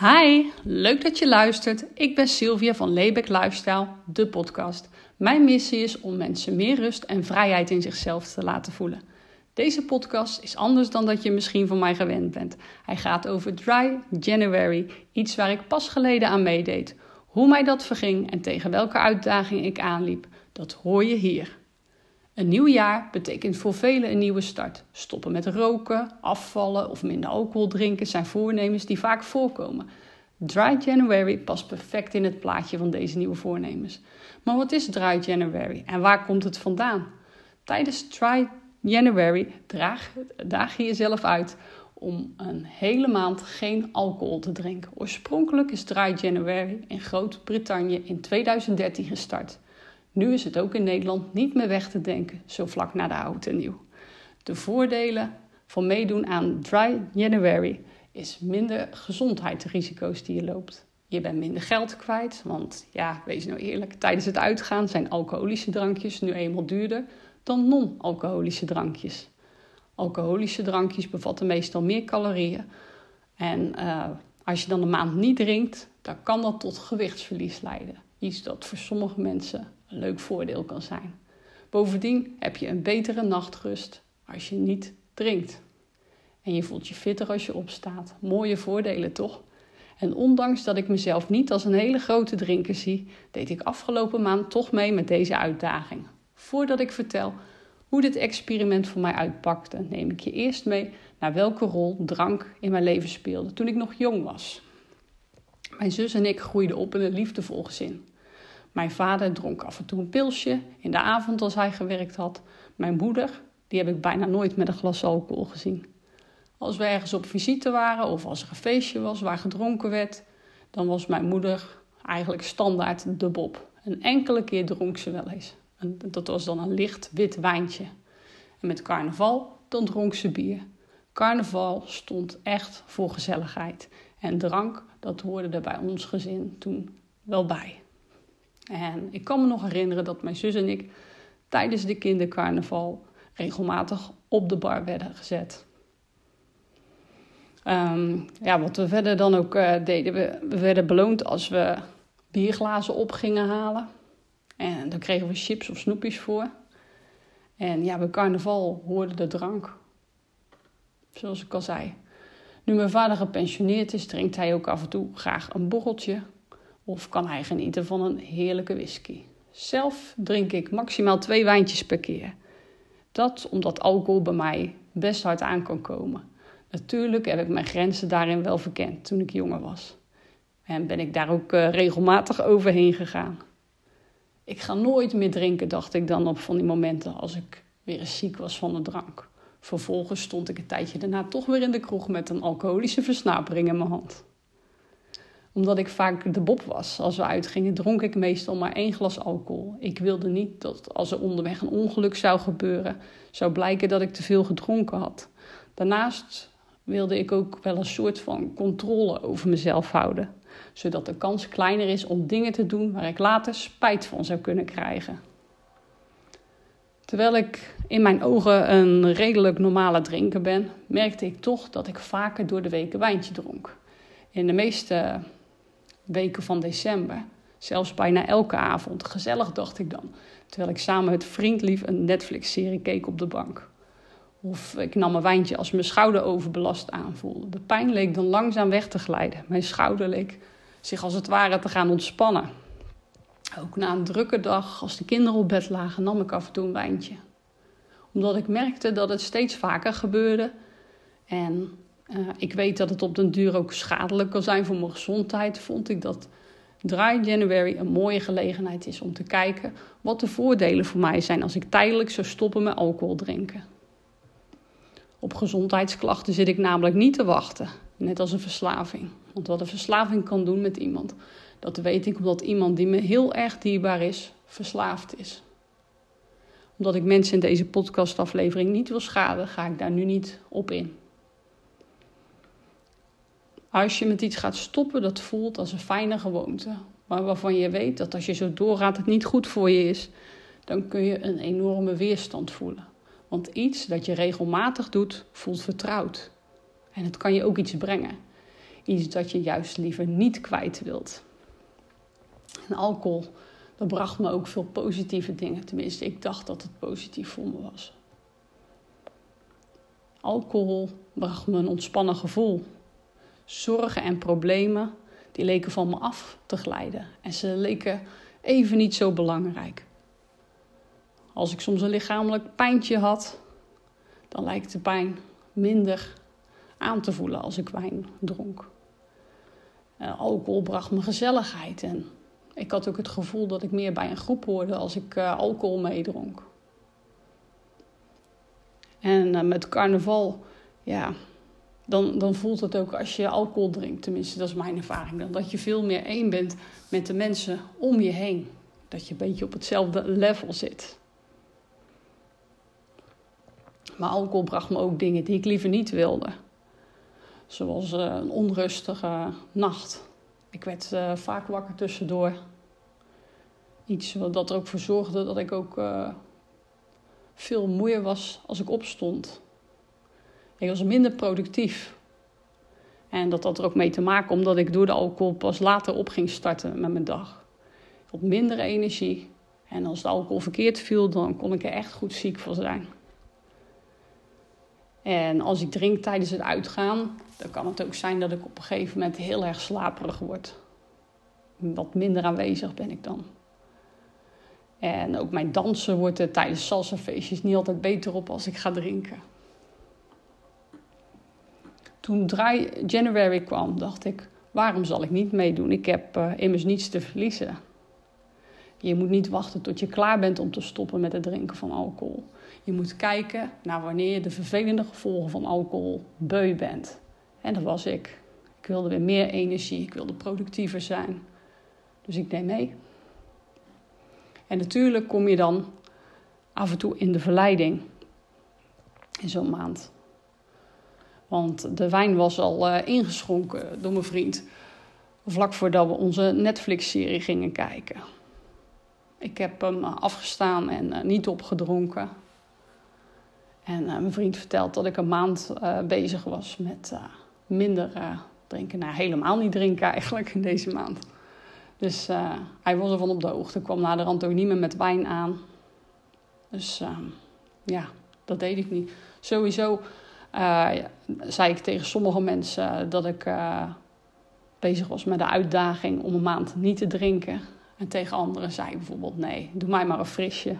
Hi, leuk dat je luistert. Ik ben Sylvia van Lebeck Lifestyle, de podcast. Mijn missie is om mensen meer rust en vrijheid in zichzelf te laten voelen. Deze podcast is anders dan dat je misschien van mij gewend bent. Hij gaat over Dry January, iets waar ik pas geleden aan meedeed. Hoe mij dat verging en tegen welke uitdaging ik aanliep, dat hoor je hier. Een nieuw jaar betekent voor velen een nieuwe start. Stoppen met roken, afvallen of minder alcohol drinken zijn voornemens die vaak voorkomen. Dry January past perfect in het plaatje van deze nieuwe voornemens. Maar wat is Dry January en waar komt het vandaan? Tijdens Dry January draag, daag je jezelf uit om een hele maand geen alcohol te drinken. Oorspronkelijk is Dry January in Groot-Brittannië in 2013 gestart. Nu is het ook in Nederland niet meer weg te denken, zo vlak na de oud en nieuw. De voordelen van meedoen aan Dry January is minder gezondheidsrisico's die je loopt. Je bent minder geld kwijt, want ja, wees nou eerlijk, tijdens het uitgaan zijn alcoholische drankjes nu eenmaal duurder dan non-alcoholische drankjes. Alcoholische drankjes bevatten meestal meer calorieën. En uh, als je dan een maand niet drinkt, dan kan dat tot gewichtsverlies leiden. Iets dat voor sommige mensen een leuk voordeel kan zijn. Bovendien heb je een betere nachtrust als je niet drinkt. En je voelt je fitter als je opstaat. Mooie voordelen toch? En ondanks dat ik mezelf niet als een hele grote drinker zie, deed ik afgelopen maand toch mee met deze uitdaging. Voordat ik vertel hoe dit experiment voor mij uitpakte, neem ik je eerst mee naar welke rol drank in mijn leven speelde toen ik nog jong was. Mijn zus en ik groeiden op in een liefdevol gezin. Mijn vader dronk af en toe een pilsje in de avond als hij gewerkt had. Mijn moeder, die heb ik bijna nooit met een glas alcohol gezien. Als we ergens op visite waren of als er een feestje was waar gedronken werd, dan was mijn moeder eigenlijk standaard de bob. Een enkele keer dronk ze wel eens. En dat was dan een licht wit wijntje. En met carnaval, dan dronk ze bier. Carnaval stond echt voor gezelligheid. En drank, dat hoorde er bij ons gezin toen wel bij. En ik kan me nog herinneren dat mijn zus en ik tijdens de kindercarnaval regelmatig op de bar werden gezet. Um, ja, wat we verder dan ook uh, deden, we, we, werden beloond als we bierglazen op gingen halen. En dan kregen we chips of snoepjes voor. En ja, bij carnaval hoorde de drank. Zoals ik al zei. Nu mijn vader gepensioneerd is, drinkt hij ook af en toe graag een borreltje of kan hij genieten van een heerlijke whisky. Zelf drink ik maximaal twee wijntjes per keer. Dat omdat alcohol bij mij best hard aan kan komen. Natuurlijk heb ik mijn grenzen daarin wel verkend toen ik jonger was. En ben ik daar ook uh, regelmatig overheen gegaan. Ik ga nooit meer drinken, dacht ik dan op van die momenten als ik weer eens ziek was van de drank. Vervolgens stond ik een tijdje daarna toch weer in de kroeg met een alcoholische versnapering in mijn hand omdat ik vaak de bob was. Als we uitgingen, dronk ik meestal maar één glas alcohol. Ik wilde niet dat als er onderweg een ongeluk zou gebeuren, zou blijken dat ik te veel gedronken had. Daarnaast wilde ik ook wel een soort van controle over mezelf houden, zodat de kans kleiner is om dingen te doen waar ik later spijt van zou kunnen krijgen. Terwijl ik in mijn ogen een redelijk normale drinker ben, merkte ik toch dat ik vaker door de week een wijntje dronk. In de meeste weken van december. Zelfs bijna elke avond. Gezellig, dacht ik dan. Terwijl ik samen met vriendlief een Netflix-serie keek op de bank. Of ik nam een wijntje als mijn schouder overbelast aanvoelde. De pijn leek dan langzaam weg te glijden. Mijn schouder leek zich als het ware te gaan ontspannen. Ook na een drukke dag, als de kinderen op bed lagen, nam ik af en toe een wijntje. Omdat ik merkte dat het steeds vaker gebeurde. En uh, ik weet dat het op den duur ook schadelijk kan zijn voor mijn gezondheid. Vond ik dat Dry January een mooie gelegenheid is om te kijken wat de voordelen voor mij zijn als ik tijdelijk zou stoppen met alcohol drinken. Op gezondheidsklachten zit ik namelijk niet te wachten, net als een verslaving. Want wat een verslaving kan doen met iemand, dat weet ik omdat iemand die me heel erg dierbaar is, verslaafd is. Omdat ik mensen in deze podcastaflevering niet wil schaden, ga ik daar nu niet op in. Als je met iets gaat stoppen, dat voelt als een fijne gewoonte. Maar waarvan je weet dat als je zo doorgaat het niet goed voor je is, dan kun je een enorme weerstand voelen. Want iets dat je regelmatig doet, voelt vertrouwd. En het kan je ook iets brengen. iets dat je juist liever niet kwijt wilt. En alcohol, dat bracht me ook veel positieve dingen. Tenminste, ik dacht dat het positief voor me was. Alcohol bracht me een ontspannen gevoel. Zorgen en problemen, die leken van me af te glijden. En ze leken even niet zo belangrijk. Als ik soms een lichamelijk pijntje had, dan lijkt de pijn minder aan te voelen als ik wijn dronk. Uh, alcohol bracht me gezelligheid en ik had ook het gevoel dat ik meer bij een groep hoorde als ik uh, alcohol meedronk. En uh, met carnaval, ja, dan, dan voelt het ook als je alcohol drinkt, tenminste dat is mijn ervaring, dat je veel meer één bent met de mensen om je heen. Dat je een beetje op hetzelfde level zit. Maar alcohol bracht me ook dingen die ik liever niet wilde. Zoals uh, een onrustige nacht. Ik werd uh, vaak wakker tussendoor. Iets wat er ook voor zorgde dat ik ook uh, veel moeier was als ik opstond. Ik was minder productief. En dat had er ook mee te maken omdat ik door de alcohol pas later op ging starten met mijn dag. Had minder energie. En als de alcohol verkeerd viel, dan kon ik er echt goed ziek van zijn. En als ik drink tijdens het uitgaan, dan kan het ook zijn dat ik op een gegeven moment heel erg slaperig word. Wat minder aanwezig ben ik dan. En ook mijn dansen wordt er tijdens salsafeestjes niet altijd beter op als ik ga drinken. Toen Dry January kwam, dacht ik, waarom zal ik niet meedoen? Ik heb uh, immers niets te verliezen. Je moet niet wachten tot je klaar bent om te stoppen met het drinken van alcohol. Je moet kijken naar wanneer je de vervelende gevolgen van alcohol beu bent. En dat was ik. Ik wilde weer meer energie, ik wilde productiever zijn. Dus ik deed mee. En natuurlijk kom je dan af en toe in de verleiding in zo'n maand. Want de wijn was al uh, ingeschonken door mijn vriend. Vlak voordat we onze Netflix-serie gingen kijken. Ik heb hem afgestaan en uh, niet opgedronken. En mijn vriend vertelt dat ik een maand bezig was met minder drinken. Nou, helemaal niet drinken eigenlijk in deze maand. Dus hij was ervan op de hoogte. kwam na de rand ook niet meer met wijn aan. Dus ja, dat deed ik niet. Sowieso uh, zei ik tegen sommige mensen dat ik uh, bezig was met de uitdaging om een maand niet te drinken. En tegen anderen zei ik bijvoorbeeld: nee, doe mij maar een frisje.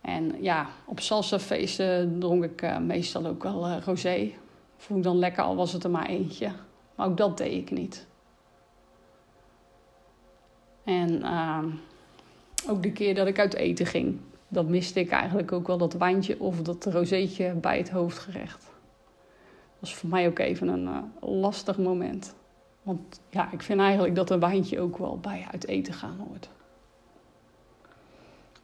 En ja, op salsafeesten dronk ik uh, meestal ook wel rosé. Vond ik dan lekker, al was het er maar eentje. Maar ook dat deed ik niet. En ehm, ook de keer dat ik uit eten ging, dat miste ik eigenlijk ook wel, dat wijntje of dat rozeetje bij het hoofdgerecht. Dat was voor mij ook even een uh, lastig moment. Want ja, ik vind eigenlijk dat een wijntje ook wel bij uit eten gaan hoort.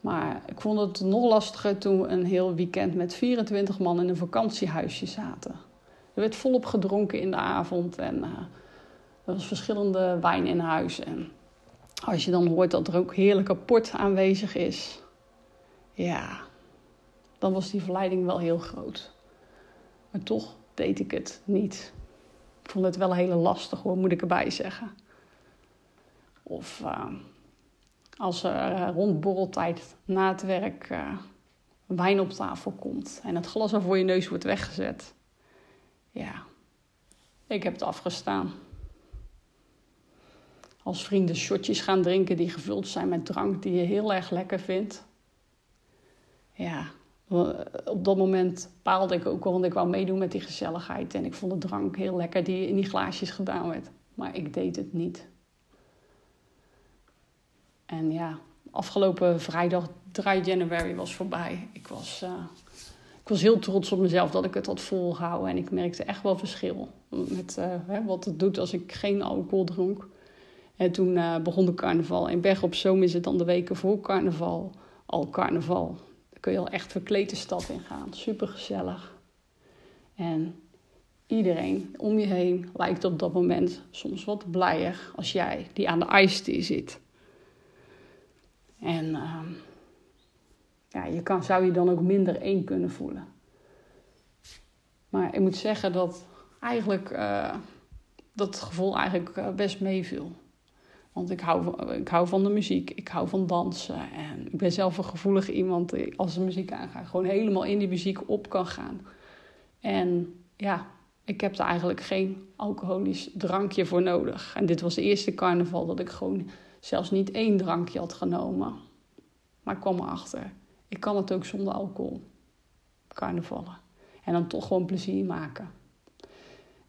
Maar ik vond het nog lastiger toen we een heel weekend met 24 man in een vakantiehuisje zaten. Er werd volop gedronken in de avond en uh, er was verschillende wijn in huis. En als je dan hoort dat er ook heerlijke port aanwezig is, ja, dan was die verleiding wel heel groot. Maar toch deed ik het niet. Ik vond het wel heel lastig hoor, moet ik erbij zeggen. Of uh, als er uh, rond borreltijd na het werk uh, wijn op tafel komt en het glas al voor je neus wordt weggezet. Ja, ik heb het afgestaan. Als vrienden shotjes gaan drinken die gevuld zijn met drank die je heel erg lekker vindt ja, op dat moment paalde ik ook wel, want ik wou meedoen met die gezelligheid. En ik vond de drank heel lekker die in die glaasjes gedaan werd. Maar ik deed het niet. En ja, afgelopen vrijdag, 3 januari, was voorbij. Ik was, uh, ik was heel trots op mezelf dat ik het had volgehouden. En ik merkte echt wel verschil met hè, wat het doet als ik geen alcohol dronk. En toen begon de carnaval. In Berg op Zoom is het dan de weken voor carnaval al carnaval kun je al echt verkleed de stad in gaan. Super gezellig. En iedereen om je heen lijkt op dat moment soms wat blijer als jij die aan de iced zit. En uh, ja, je kan, zou je dan ook minder één kunnen voelen. Maar ik moet zeggen dat eigenlijk uh, dat gevoel eigenlijk uh, best meeviel. Want ik hou, van, ik hou van de muziek, ik hou van dansen. En ik ben zelf een gevoelig iemand als de muziek aangaat, gewoon helemaal in die muziek op kan gaan. En ja, ik heb er eigenlijk geen alcoholisch drankje voor nodig. En dit was de eerste carnaval dat ik gewoon zelfs niet één drankje had genomen. Maar ik kwam erachter, ik kan het ook zonder alcohol. Carnavallen. En dan toch gewoon plezier maken.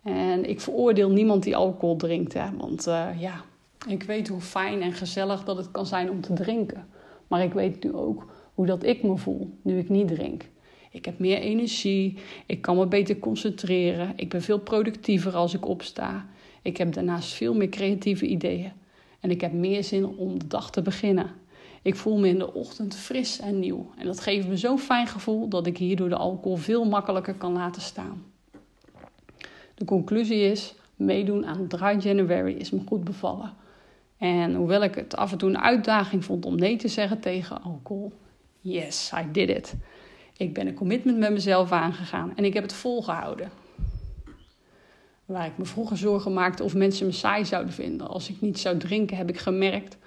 En ik veroordeel niemand die alcohol drinkt. Hè? Want uh, ja, ik weet hoe fijn en gezellig dat het kan zijn om te drinken. Maar ik weet nu ook hoe dat ik me voel nu ik niet drink. Ik heb meer energie, ik kan me beter concentreren, ik ben veel productiever als ik opsta. Ik heb daarnaast veel meer creatieve ideeën en ik heb meer zin om de dag te beginnen. Ik voel me in de ochtend fris en nieuw en dat geeft me zo'n fijn gevoel dat ik hierdoor de alcohol veel makkelijker kan laten staan. De conclusie is: meedoen aan Dry January is me goed bevallen. En hoewel ik het af en toe een uitdaging vond om nee te zeggen tegen alcohol, yes, I did it. Ik ben een commitment met mezelf aangegaan en ik heb het volgehouden. Waar ik me vroeger zorgen maakte of mensen me saai zouden vinden als ik niet zou drinken, heb ik gemerkt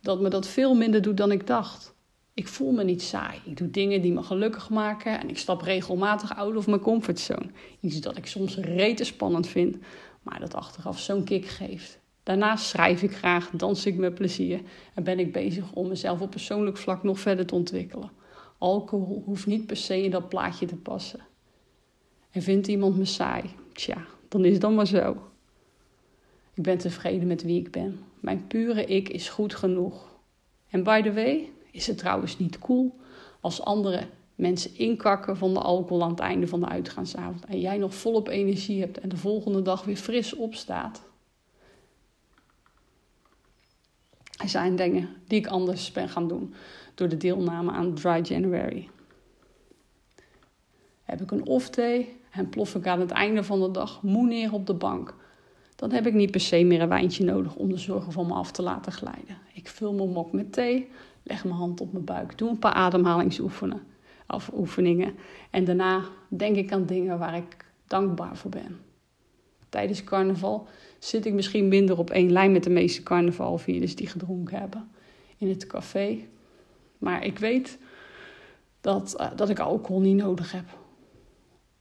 dat me dat veel minder doet dan ik dacht. Ik voel me niet saai. Ik doe dingen die me gelukkig maken en ik stap regelmatig out of mijn comfortzone. Iets dat ik soms rete spannend vind, maar dat achteraf zo'n kick geeft. Daarnaast schrijf ik graag, dans ik met plezier en ben ik bezig om mezelf op persoonlijk vlak nog verder te ontwikkelen. Alcohol hoeft niet per se in dat plaatje te passen. En vindt iemand me saai? Tja, dan is dat maar zo. Ik ben tevreden met wie ik ben. Mijn pure ik is goed genoeg. En by the way, is het trouwens niet cool als andere mensen inkakken van de alcohol aan het einde van de uitgaansavond en jij nog volop energie hebt en de volgende dag weer fris opstaat? Er zijn dingen die ik anders ben gaan doen door de deelname aan Dry January. Heb ik een off-day en plof ik aan het einde van de dag moe neer op de bank, dan heb ik niet per se meer een wijntje nodig om de zorgen van me af te laten glijden. Ik vul mijn mok met thee, leg mijn hand op mijn buik, doe een paar ademhalingsoefeningen en daarna denk ik aan dingen waar ik dankbaar voor ben. Tijdens carnaval zit ik misschien minder op één lijn met de meeste carnavalvierders die gedronken hebben in het café. Maar ik weet dat, uh, dat ik alcohol niet nodig heb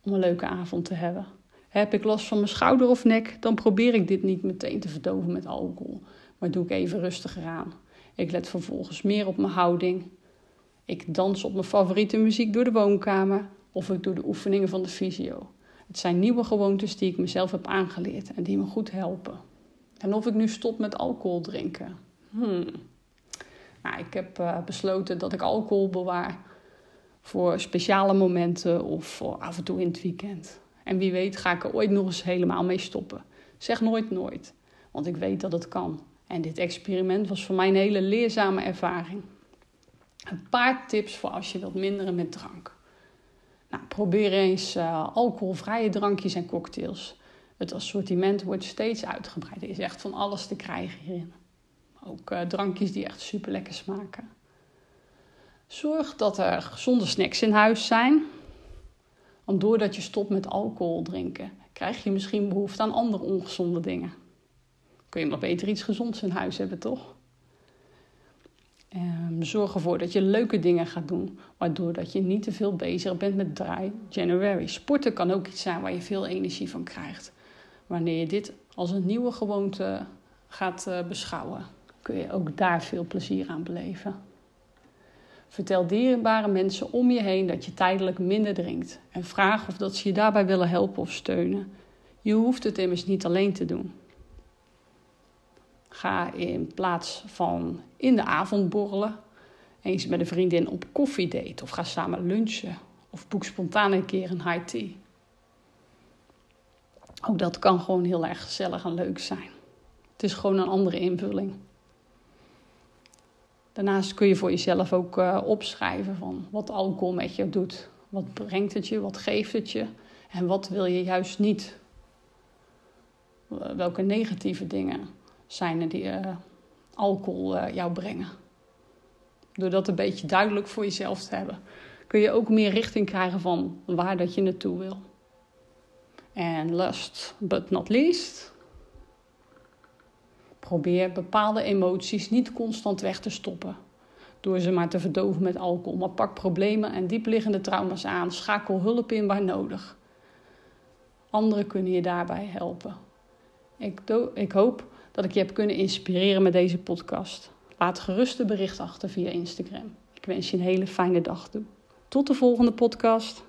om een leuke avond te hebben. Heb ik last van mijn schouder of nek, dan probeer ik dit niet meteen te verdoven met alcohol. Maar doe ik even rustiger aan. Ik let vervolgens meer op mijn houding. Ik dans op mijn favoriete muziek door de woonkamer of ik doe de oefeningen van de fysio. Het zijn nieuwe gewoontes die ik mezelf heb aangeleerd en die me goed helpen. En of ik nu stop met alcohol drinken. Hmm. Nou, ik heb uh, besloten dat ik alcohol bewaar voor speciale momenten of voor af en toe in het weekend. En wie weet ga ik er ooit nog eens helemaal mee stoppen. Zeg nooit nooit, want ik weet dat het kan. En dit experiment was voor mij een hele leerzame ervaring. Een paar tips voor als je wilt minderen met drank. Nou, probeer eens uh, alcoholvrije drankjes en cocktails. Het assortiment wordt steeds uitgebreider. Er is echt van alles te krijgen hierin. Ook uh, drankjes die echt super lekker smaken. Zorg dat er gezonde snacks in huis zijn. Want doordat je stopt met alcohol drinken, krijg je misschien behoefte aan andere ongezonde dingen. Kun je nog beter iets gezonds in huis hebben, toch? Um, zorg ervoor dat je leuke dingen gaat doen, waardoor dat je niet te veel bezig bent met dry January. Sporten kan ook iets zijn waar je veel energie van krijgt. Wanneer je dit als een nieuwe gewoonte gaat uh, beschouwen, kun je ook daar veel plezier aan beleven. Vertel dierbare mensen om je heen dat je tijdelijk minder drinkt en vraag of dat ze je daarbij willen helpen of steunen. Je hoeft het immers niet alleen te doen. Ga in plaats van in de avond borrelen, eens met een vriendin op koffiedate of ga samen lunchen of boek spontaan een keer een high tea. Ook dat kan gewoon heel erg gezellig en leuk zijn. Het is gewoon een andere invulling. Daarnaast kun je voor jezelf ook uh, opschrijven van wat alcohol met je doet. Wat brengt het je, wat geeft het je en wat wil je juist niet. Welke negatieve dingen zijn die uh, alcohol uh, jou brengen. Door dat een beetje duidelijk voor jezelf te hebben, kun je ook meer richting krijgen van waar dat je naartoe wil. En last but not least, probeer bepaalde emoties niet constant weg te stoppen. Door ze maar te verdoven met alcohol. Maar pak problemen en diepliggende trauma's aan. Schakel hulp in waar nodig. Anderen kunnen je daarbij helpen. Ik, ik hoop dat ik je heb kunnen inspireren met deze podcast. Laat gerust een bericht achter via Instagram. Ik wens je een hele fijne dag toe. Tot de volgende podcast.